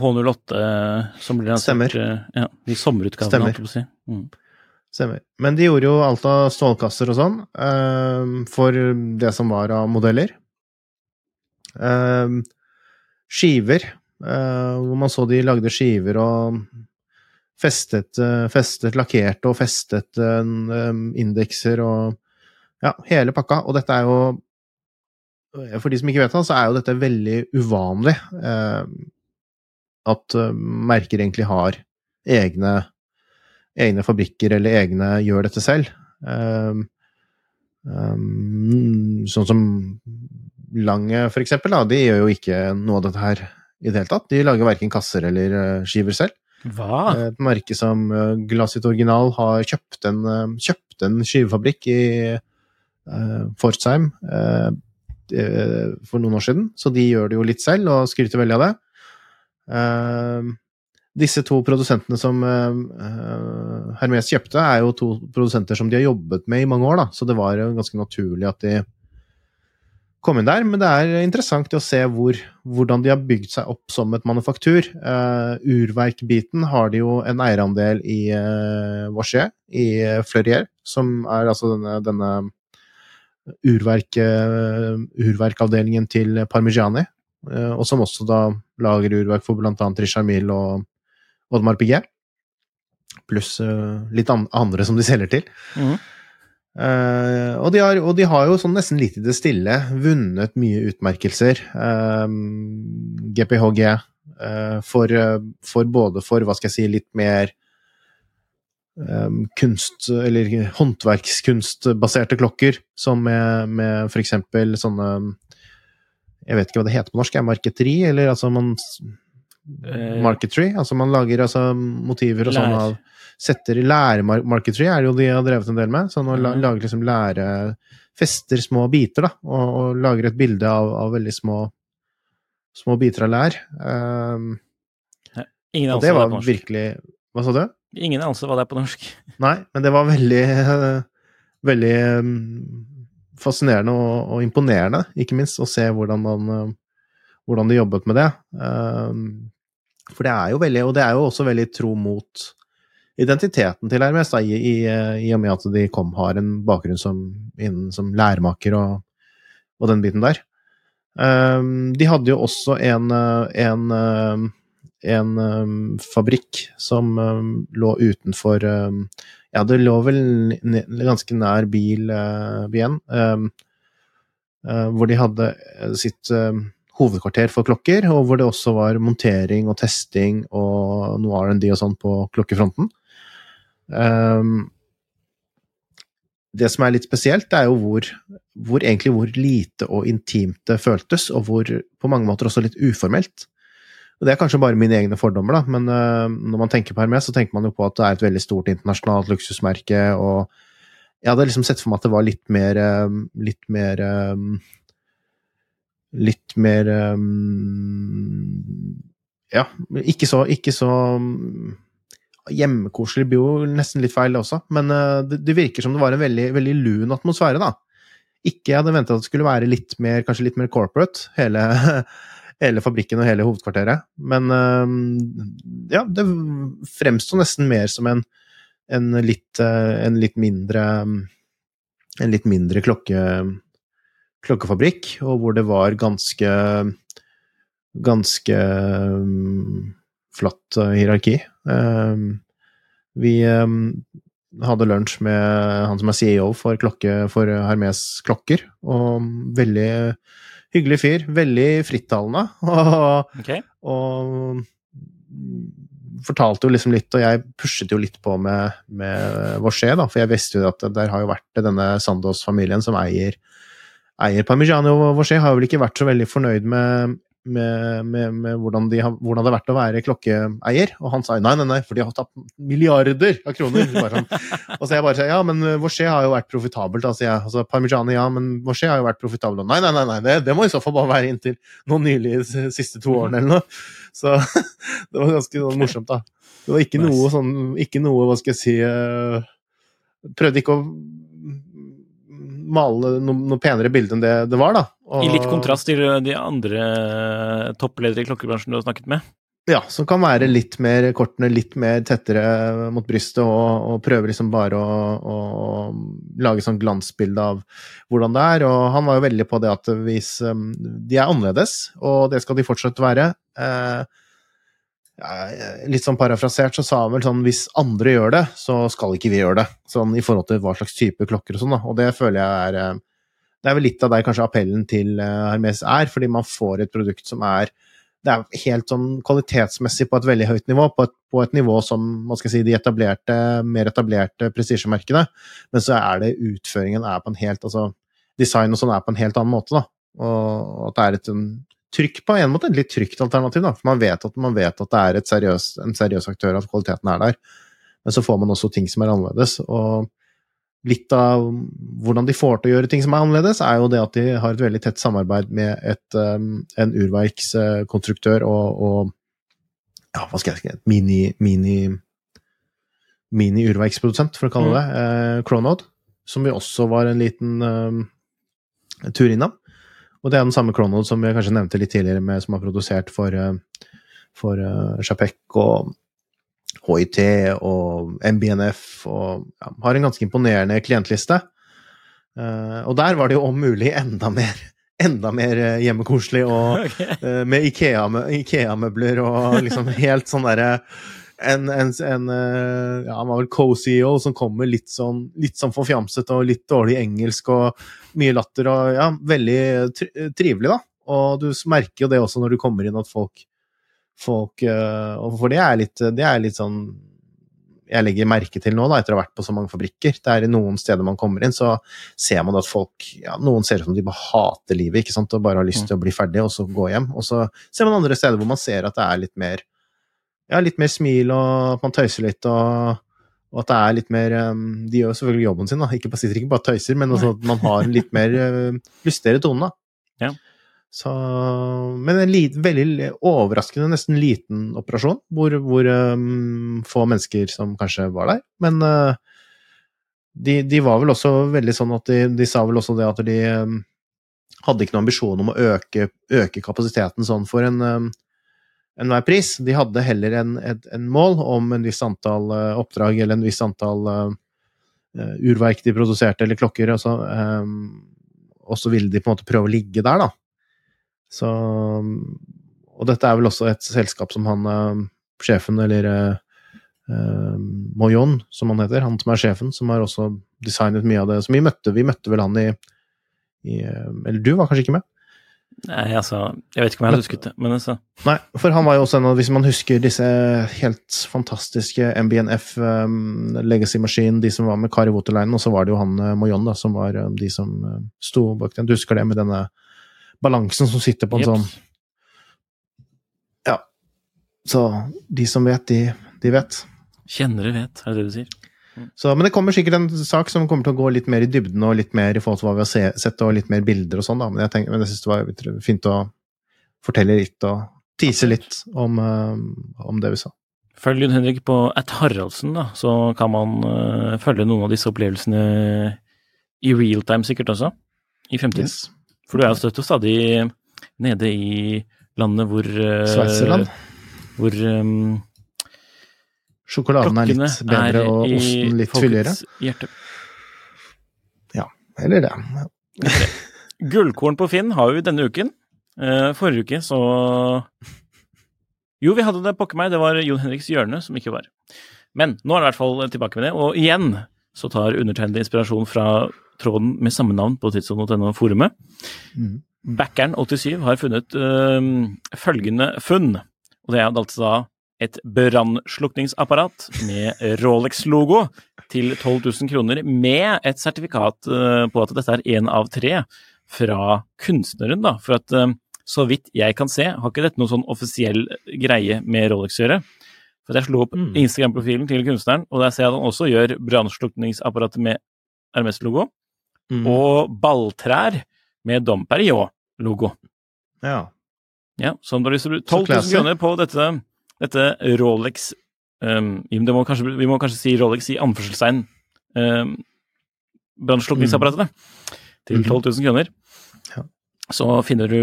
A: H08 som blir lansert ja, de sommerutgavene, holdt jeg på å si. Mm.
B: Stemmer. Men de gjorde jo alt av stålkasser og sånn uh, for det som var av modeller. Uh, skiver, uh, hvor man så de lagde skiver og festet, eh, festet lakkerte og festet indekser og ja, hele pakka. Og dette er jo For de som ikke vet det, så er jo dette veldig uvanlig. at merker egentlig har egne egne fabrikker eller egne gjør dette selv. Um, um, sånn som Lange, for eksempel, da, de gjør jo ikke noe av dette her i det hele tatt. De lager verken kasser eller uh, skiver selv.
A: Hva?
B: Et merke som uh, Glassit Original har kjøpt en, uh, kjøpt en skivefabrikk i uh, Forsheim for noen år siden, så de gjør det jo litt selv og skryter veldig av det. Uh, disse to produsentene som uh, Hermes kjøpte, er jo to produsenter som de har jobbet med i mange år, da. så det var jo ganske naturlig at de kom inn der. Men det er interessant å se hvor, hvordan de har bygd seg opp som et manufaktur. Uh, urverkbiten har de jo en eierandel i uh, Vorsier, i Fleurier, som er altså denne, denne urverk, uh, urverkavdelingen til Parmigiani. Og som også da lager urverk for annet Richard Mill og Oddmar Piguet. Pluss uh, litt an andre som de selger til. Mm. Uh, og, de har, og, de har, jo sånn nesten litt i det stille vunnet mye utmerkelser. Uh, GPHG uh, for, for, både for, hva skal jeg si, litt mer um, kunst- eller håndverkskunstbaserte klokker, som med, med for eksempel sånne Jeg vet ikke hva det heter på norsk, er marketeri, eller altså man Eh, marketry? Altså man lager altså, motiver og sånn av Setter i lære-marketry er det jo de har drevet en del med. Så man mm. lager liksom lære Fester små biter, da, og, og lager et bilde av, av, veldig små små biter av lær. Um,
A: Ingen
B: og det var norsk. virkelig Hva sa du?
A: Ingen anelse hva det er på norsk.
B: Nei, men det var veldig Veldig um, fascinerende og, og, imponerende, ikke minst, å se hvordan man hvordan de jobbet med det. Um, for det er jo veldig, og det er jo også veldig tro mot identiteten til Hermes, da, i, i, i, og med at de kom, har en bakgrunn som, innen, som læremaker og, og, den biten der. Um, de hadde jo også en, en, en um, fabrikk som um, lå utenfor Ja, det lå vel ganske nær bil, uh, Bien, uh, hvor de hadde sitt hovedkvarter for klokker, og hvor det også var montering og testing og noe R&D og sånn på klokkefronten. Um, det som er litt spesielt, er jo hvor, hvor, egentlig hvor lite og intimt det føltes, og hvor på mange måter også litt uformelt. Og Det er kanskje bare mine egne fordommer, da, men uh, når man tenker på Hermes, så tenker man jo på at det er et veldig stort internasjonalt luksusmerke, og jeg hadde liksom sett for meg at det var litt mer uh, Litt mer um, Litt mer um, Ja, ikke så, ikke så um, Hjemmekoselig blir jo nesten litt feil, også, men uh, det, det, virker som det var en veldig, veldig lun atmosfære, da. Ikke jeg hadde venta at det skulle være litt mer, kanskje litt mer corporate, hele hele fabrikken og hele hovedkvarteret. Men ja, det fremsto nesten mer som en, en, litt, en litt mindre En litt mindre klokke, klokkefabrikk, og hvor det var ganske Ganske flatt hierarki. Vi hadde lunsj med han som er CEO for, klokke, for Hermes klokker, og veldig hyggelig fyr. Veldig frittalende. Og,
A: okay.
B: og fortalte jo liksom litt, og jeg pushet jo litt på med, med Vorset, da, for jeg visste jo at der har jo vært denne Sandos-familien som eier, eier Parmigiano og Vorset, har vel ikke vært så veldig fornøyd med, med, med, med hvordan, de har, hvordan, det har vært å være klokkeeier. Og han sa nei, nei, nei, for de har tatt milliarder av kroner. Sånn. og så jeg bare sa ja, men Vorset har jo vært profitabelt. Altså, jeg, altså Parmigiano, ja, men Vorset har jo vært profitabelt. Nei, nei, nei, nei det, det, må i så fall bare være inntil noen nylig de siste to årene eller noe. Så det var ganske sånn, morsomt, da. Det var ikke noe sånn Ikke noe, hva skal jeg si uh, Prøvde ikke å male noe, noe penere bilde enn det det var, da.
A: Og, I litt kontrast til de andre toppledere i klokkebransjen du har snakket med?
B: Ja, som kan være litt mer kortene litt mer tettere mot brystet, og, og prøver liksom bare å, å, lage sånn glansbilde av hvordan det er. Og han var jo veldig på det at hvis um, de er annerledes, og det skal de fortsatt være eh, litt sånn parafrasert så sa han vel sånn hvis andre gjør det, så skal ikke vi gjøre det. Sånn i forhold til hva slags type klokker og sånn, da. Og det føler jeg er eh, Det er vel litt av der kanskje appellen til eh, Hermes er, fordi man får et produkt som er det er helt sånn kvalitetsmessig på et veldig høyt nivå, på et, på et nivå som man skal si, de etablerte, mer etablerte prestisjemerkene, men så er det utføringen er på en helt altså Design og sånn er på en helt annen måte, da. Og at det er et trykk på en måte, et litt trygt alternativ. da, for Man vet at, man vet at det er seriøs, en seriøs aktør, at kvaliteten er der. Men så får man også ting som er annerledes. og Litt av hvordan de får til å gjøre ting som er annerledes, er jo det at de har et veldig tett samarbeid med et, um, en urverkskonstruktør og, og, ja, hva skal jeg si, et mini, mini, mini urverksprodusent, for å kalle det, mm. eh, Cronod, som vi også var en liten eh, tur innom. Og det er den samme Cronod som vi kanskje nevnte litt tidligere, med, som har produsert for, eh, for uh, Chapec og HIT og MBNF, og ja, har en ganske imponerende klientliste. Uh, og der var det jo om mulig enda mer enda mer hjemmekoselig og okay. uh, med Ikea-møbler Ikea og liksom helt sånn derre en, en, en, ja, Han var vel co-CEO som kommer litt sånn, litt sånn forfjamset og litt dårlig engelsk og mye latter og ja, veldig trivelig, da. Og du merker jo det også når du kommer inn, at folk, folk Og for det er litt, det er litt sånn jeg legger merke til nå, da, etter å ha vært på så mange fabrikker. Det er i noen steder man kommer inn, så ser man at folk ja, Noen ser ut som de bare hater livet ikke sant, og bare har lyst mm. til å bli ferdig og så gå hjem. Og så ser man andre steder hvor man ser at det er litt mer ja, litt mer smil, og at man tøyser litt, og, og, at det er litt mer um, De gjør selvfølgelig jobben sin, da. Ikke, sitter ikke bare tøyser, men også at man har en litt mer uh, lystigere tone,
A: da. Ja.
B: Så, men en lit, veldig overraskende, nesten liten operasjon, hvor, hvor um, få mennesker som kanskje var der. Men uh, de, de, var vel også veldig sånn at de, de sa vel også det at de um, hadde ikke noen ambisjon om å øke, øke kapasiteten sånn for en um, enhver pris. De hadde heller en, et, en, mål om en viss antall uh, oppdrag eller en viss antall uh, urverk de produserte, eller klokker, og så, um, og så ville de på en måte prøve å ligge der, da. Så Og dette er vel også et selskap som han uh, sjefen, eller Moyon, som han heter, han som er sjefen, som har også designet mye av det. Så vi møtte, vi møtte vel han i, i Eller du var kanskje ikke med?
A: Nei, altså Jeg vet ikke om jeg hadde husket det, men altså
B: Nei, for han var jo også en av Hvis man husker disse helt fantastiske MBNF um, Legacy Machine, de som var med Kari Waterline, og så var det jo han uh, Moyon, da, som var um, de som uh, sto bak den. Du husker det med denne balansen som sitter på en Jeps. sånn Ja. Så de som vet, de, de vet.
A: Kjennere vet, er det det du sier?
B: Så, men det kommer sikkert en sak som kommer til å gå litt mer i dybden og litt mer i forhold til hva vi har sett, og litt mer bilder og sånn, da. Men jeg, tenker, men jeg synes det var fint å fortelle litt og tease litt om, uh, om det vi sa.
A: Følg Jon Henrik på at Haraldsen, da, så kan man uh, følge noen av disse opplevelsene i real time sikkert også, i fremtiden. Yes. For du er jo støtt og stadig nede i landet hvor uh,
B: Sveitserland.
A: Hvor um,
B: Sjokoladen er litt bedre er og osten litt
A: fylligere.
B: Ja, eller det.
A: Gullkorn på Finn har vi denne uken. Uh, forrige uke så Jo, vi hadde det, pokker meg, det var Jon Henriks hjørne som ikke var. Men nå er det i hvert fall tilbake med det, og igjen så tar undertegnede inspirasjon fra tråden med samme navn på tidssonen.no-forumet. Mm. Backeren87 har funnet øh, følgende funn, og det er altså da et brannslukningsapparat med Rolex-logo til 12 000 kroner, med et sertifikat uh, på at dette er én av tre fra kunstneren, da. For at uh, så vidt jeg kan se, har ikke dette noen sånn offisiell greie med Rolex å gjøre. For jeg slo opp mm. Instagram-profilen til kunstneren, og der ser jeg at han også gjør brannslukningsapparatet med Hermes-logo. Mm. Og balltrær med Dom Perignon-logo.
B: Ja.
A: ja. Så om du har lyst til å bruke 12 000 kroner på dette dette Rolex um, vi, må kanskje, vi, må kanskje, si Rolex i anførselstegn um, Brannslukningsapparatet mm. til 12 000 kroner. Ja. Så finner du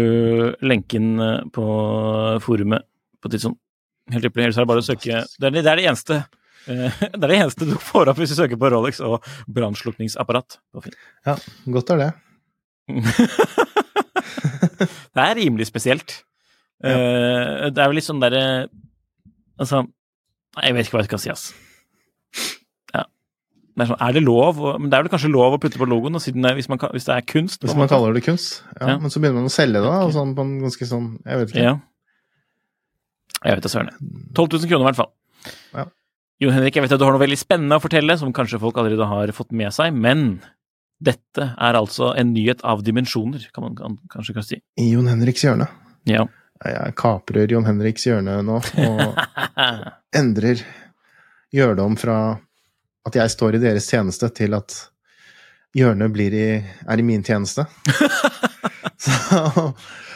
A: lenken eh, på forumet på Tidsson. Helt ypperlig. Ellers er det bare å søke Det er det, er det eneste uh, det er det eneste du får opp hvis du søker på Rolex og brannslukningsapparat.
B: Ja, godt er det.
A: det er rimelig spesielt. Ja. Uh, det er jo litt sånn derre Altså, jeg vet ikke hva jeg skal si, ass. Ja. Det er, sånn, er det lov? Men det er vel kanskje lov å putte på logoen, det, hvis, man, hvis, det er kunst?
B: Hvis man kaller det kunst, ja. ja. Men så begynner man å selge det, da, okay. sånn, på en ganske sånn Jeg vet ikke.
A: Ja. Jeg vet da søren. 12 000 kroner, i hvert fall. Ja. Jon Henrik, jeg vet at du har noe veldig spennende å fortelle, som kanskje folk allerede har fått med seg, men dette er altså en nyhet av dimensjoner, kan man kan, kanskje kan si.
B: I Jon Henriks hjørne.
A: Ja.
B: Jeg kaprer Jon Henriks hjørne nå, og endrer Gjør det om fra at jeg står i deres tjeneste, til at hjørnet i, er i min tjeneste. Så,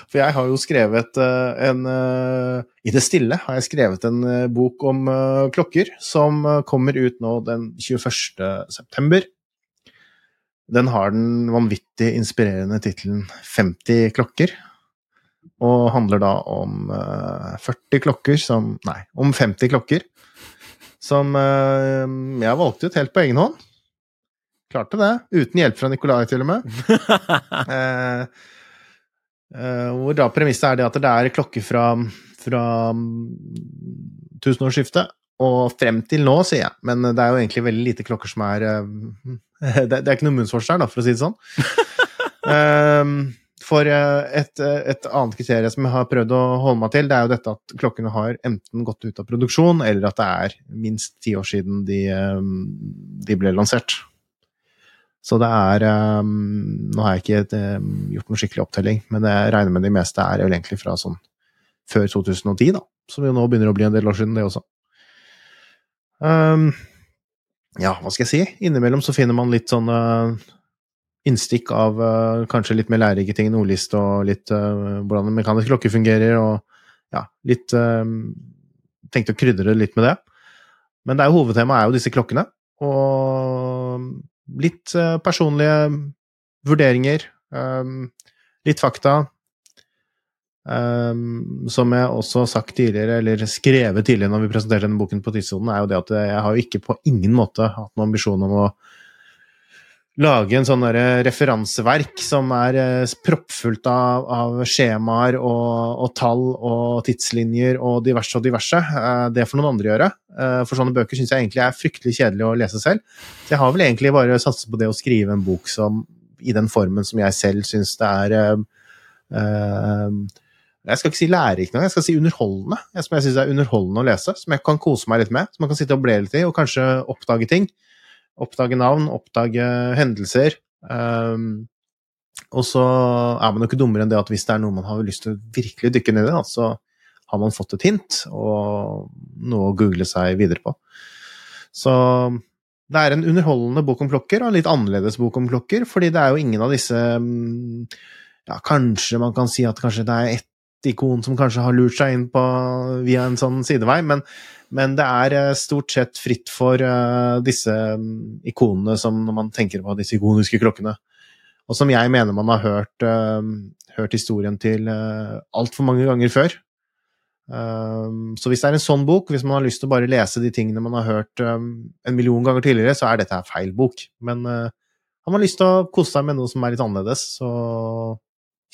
B: for jeg har jo skrevet uh, en uh, I det stille har jeg skrevet en uh, bok om klokker, som kommer ut nå den 21. september. Den har den vanvittig inspirerende tittelen 50 klokker, og handler da om uh, eh, 40 klokker som Nei, om 50 klokker som uh, jeg valgte ut helt på egen hånd. Klarte det. Uten hjelp fra Nikolai, til og med. uh, hvor da premisset er det at det er klokker fra, fra mm, tusenårsskiftet og frem til nå, sier jeg. Men det er jo egentlig veldig lite klokker som er det, det, er ikke noe munnsforskjell, da, for å si det sånn. For eh, et, eh, et, annet kriterium som jeg har prøvd å holde meg til, det er jo dette at klokkene har enten gått ut av produksjon, eller at det er minst ti år siden de, eh, de, ble lansert. Så det er Nå har jeg ikke gjort noen skikkelig opptelling, men jeg regner med de meste er vel egentlig fra sånn før 2010, da. Som jo nå begynner å bli en del år siden, det også. Um, ja, hva skal jeg si? Innimellom så finner man litt sånne innstikk av uh, kanskje litt mer lærerike ting, ordliste og litt uh, hvordan en mekanisk klokke fungerer, og ja, litt uh, Tenkte å krydre litt med det. Men det er jo hovedtemaet er jo disse klokkene, og litt personlige vurderinger, um, litt fakta. Um, som jeg også har sagt tidligere, eller skrevet tidligere når vi presenterte denne boken på Tidssonen, er jo det at jeg har jo ikke på ingen måte hatt noen ambisjon om å lage en sånn referanseverk som er eh, proppfullt av, av skjemaer og, og, tall og tidslinjer og diverse og diverse. Eh, det får noen andre gjøre. Eh, for sånne bøker syns jeg egentlig er fryktelig kjedelig å lese selv. Så jeg har vel egentlig bare satset på det å skrive en bok som, i den formen som jeg selv syns det er uh, jeg skal ikke si lærerik, jeg skal si underholdende. Som jeg syns er underholdende å lese. Som jeg kan kose meg litt med. Som man kan sitte og ble litt i, og kanskje oppdage ting. Oppdage navn, oppdage hendelser. Um, og så er man jo ikke dummere enn det at hvis det er noe man har lyst til å virkelig dykke ned i, så har man fått et hint og noe å google seg videre på. Så det er en underholdende bok om klokker, og en litt annerledes bok om klokker, fordi det er jo ingen av disse mm, Ja, kanskje man kan si at kanskje det er ett ikon som kanskje har lurt seg inn på via en sånn sidevei, men, men det er eh, stort sett fritt for uh, disse mm, ikonene som når man tenker på disse ikoniske klokkene. Og som jeg mener man har hørt, uh, hørt historien til uh, altfor mange ganger før. Um, så hvis det er en sånn bok, hvis man har lyst til å bare lese de tingene man har hørt um, en million ganger tidligere, så er dette her feil bok. Men uh, har man lyst til å kose seg med noe som er litt annerledes, så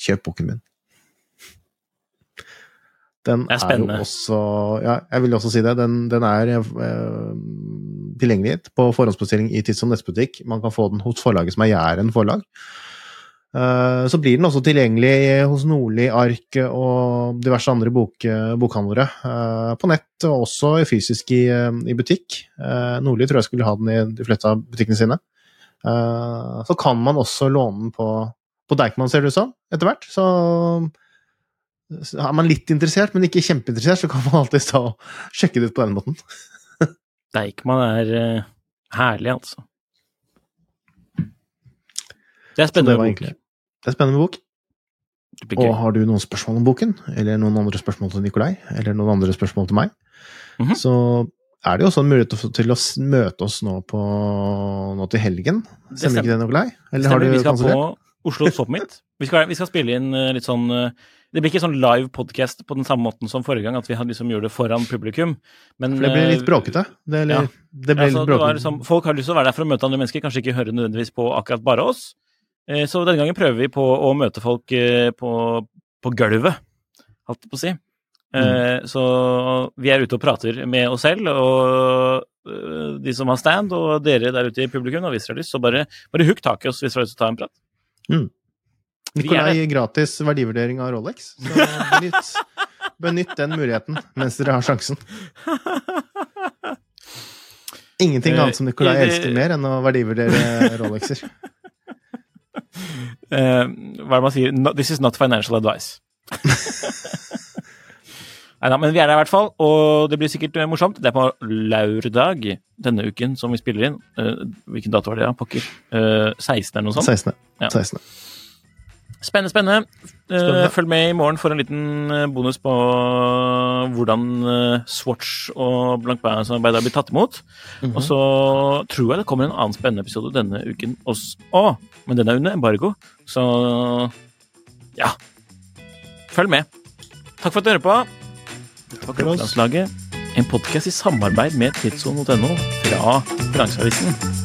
B: kjøp boken min. Den
A: Det er spennende.
B: jo også Ja, jeg vil også si det. Den, den er eh, tilgjengelig på forhåndsbestilling i Tids- og nettbutikk. Man kan få den hos forlaget som er Jæren forlag. Eh, Så blir den også tilgjengelig hos Nordli, Ark og diverse andre bok, bokhandlere. eh, På nett og også fysisk i, eh, i butikk. Eh, Nordli tror jeg skulle ha den i de fleste av butikkene sine. Eh, Så kan man også låne den på, på Deichman, ser det ut som, etter hvert. Så så er man litt interessert, men ikke kjempeinteressert, så kan man alltid ta og sjekke det ut på den måten.
A: Deichman er uh, herlig, altså. Det er spennende
B: det
A: bok.
B: Det er en spennende bok. Og har du noen spørsmål om boken, eller noen andre spørsmål til Nikolai, eller noen andre spørsmål til meg,
A: Mhm.
B: så er det jo også en mulighet til å- møte oss nå, på, nå til helgen. Stemmer ikke det, Nikolai? Eller har du kansellert?
A: vi skal på Oslo Soppmeet. Vi vi skal spille inn eh, litt sånn eh, Det blir ikke sånn live podcast på den samme måten som forrige gang, at vi liksom gjorde det foran publikum. Men
B: For det blir litt
A: eh,
B: bråkete. Det, eller,
A: ja.
B: det blir
A: altså,
B: litt bråkete.
A: liksom, folk har lyst til å være der for å møte andre mennesker, kanskje ikke høre nødvendigvis på akkurat bare oss. Eh, Så denne gangen prøver vi på å møte folk eh, på, på gulvet, holdt jeg på å si. Eh, Så vi er ute og prater med oss selv og de som har stand, og dere der ute i publikum, og hvis dere har lyst, så bare, bare hook tak i oss hvis dere har lyst til å ta en prat. er
B: Nikolai gratis verdivurdering av Rolex, så benytt, benytt den muligheten mens dere har sjansen. Ingenting
A: Eh,
B: annet som Nikolai elsker mer enn å verdivurdere Rolexer.
A: Uh, hva er det man sier? No, this is not financial advice. Neida, men vi er der i hvert fall, og det blir sikkert eh, morsomt. Det er på lørdag denne uken som vi spiller inn. Uh, hvilken dato var det, da? Pokker. Uh, 16. eller noe sånt.
B: 16.
A: Ja.
B: 16.
A: Spennende, spennende. Eh,
B: Spennende.
A: følg med i morgen for en liten eh, bonus på hvordan eh, Swatch og blankbærsamarbeidet har blitt tatt imot. Og så tror jeg det kommer en annen spennende episode denne uken også. Men den er under embargo, så ja. Følg med. Takk for at du hører på. Dette var. Klokkelandslaget, en podkast i samarbeid med tidssonen.no fra Finansavisen.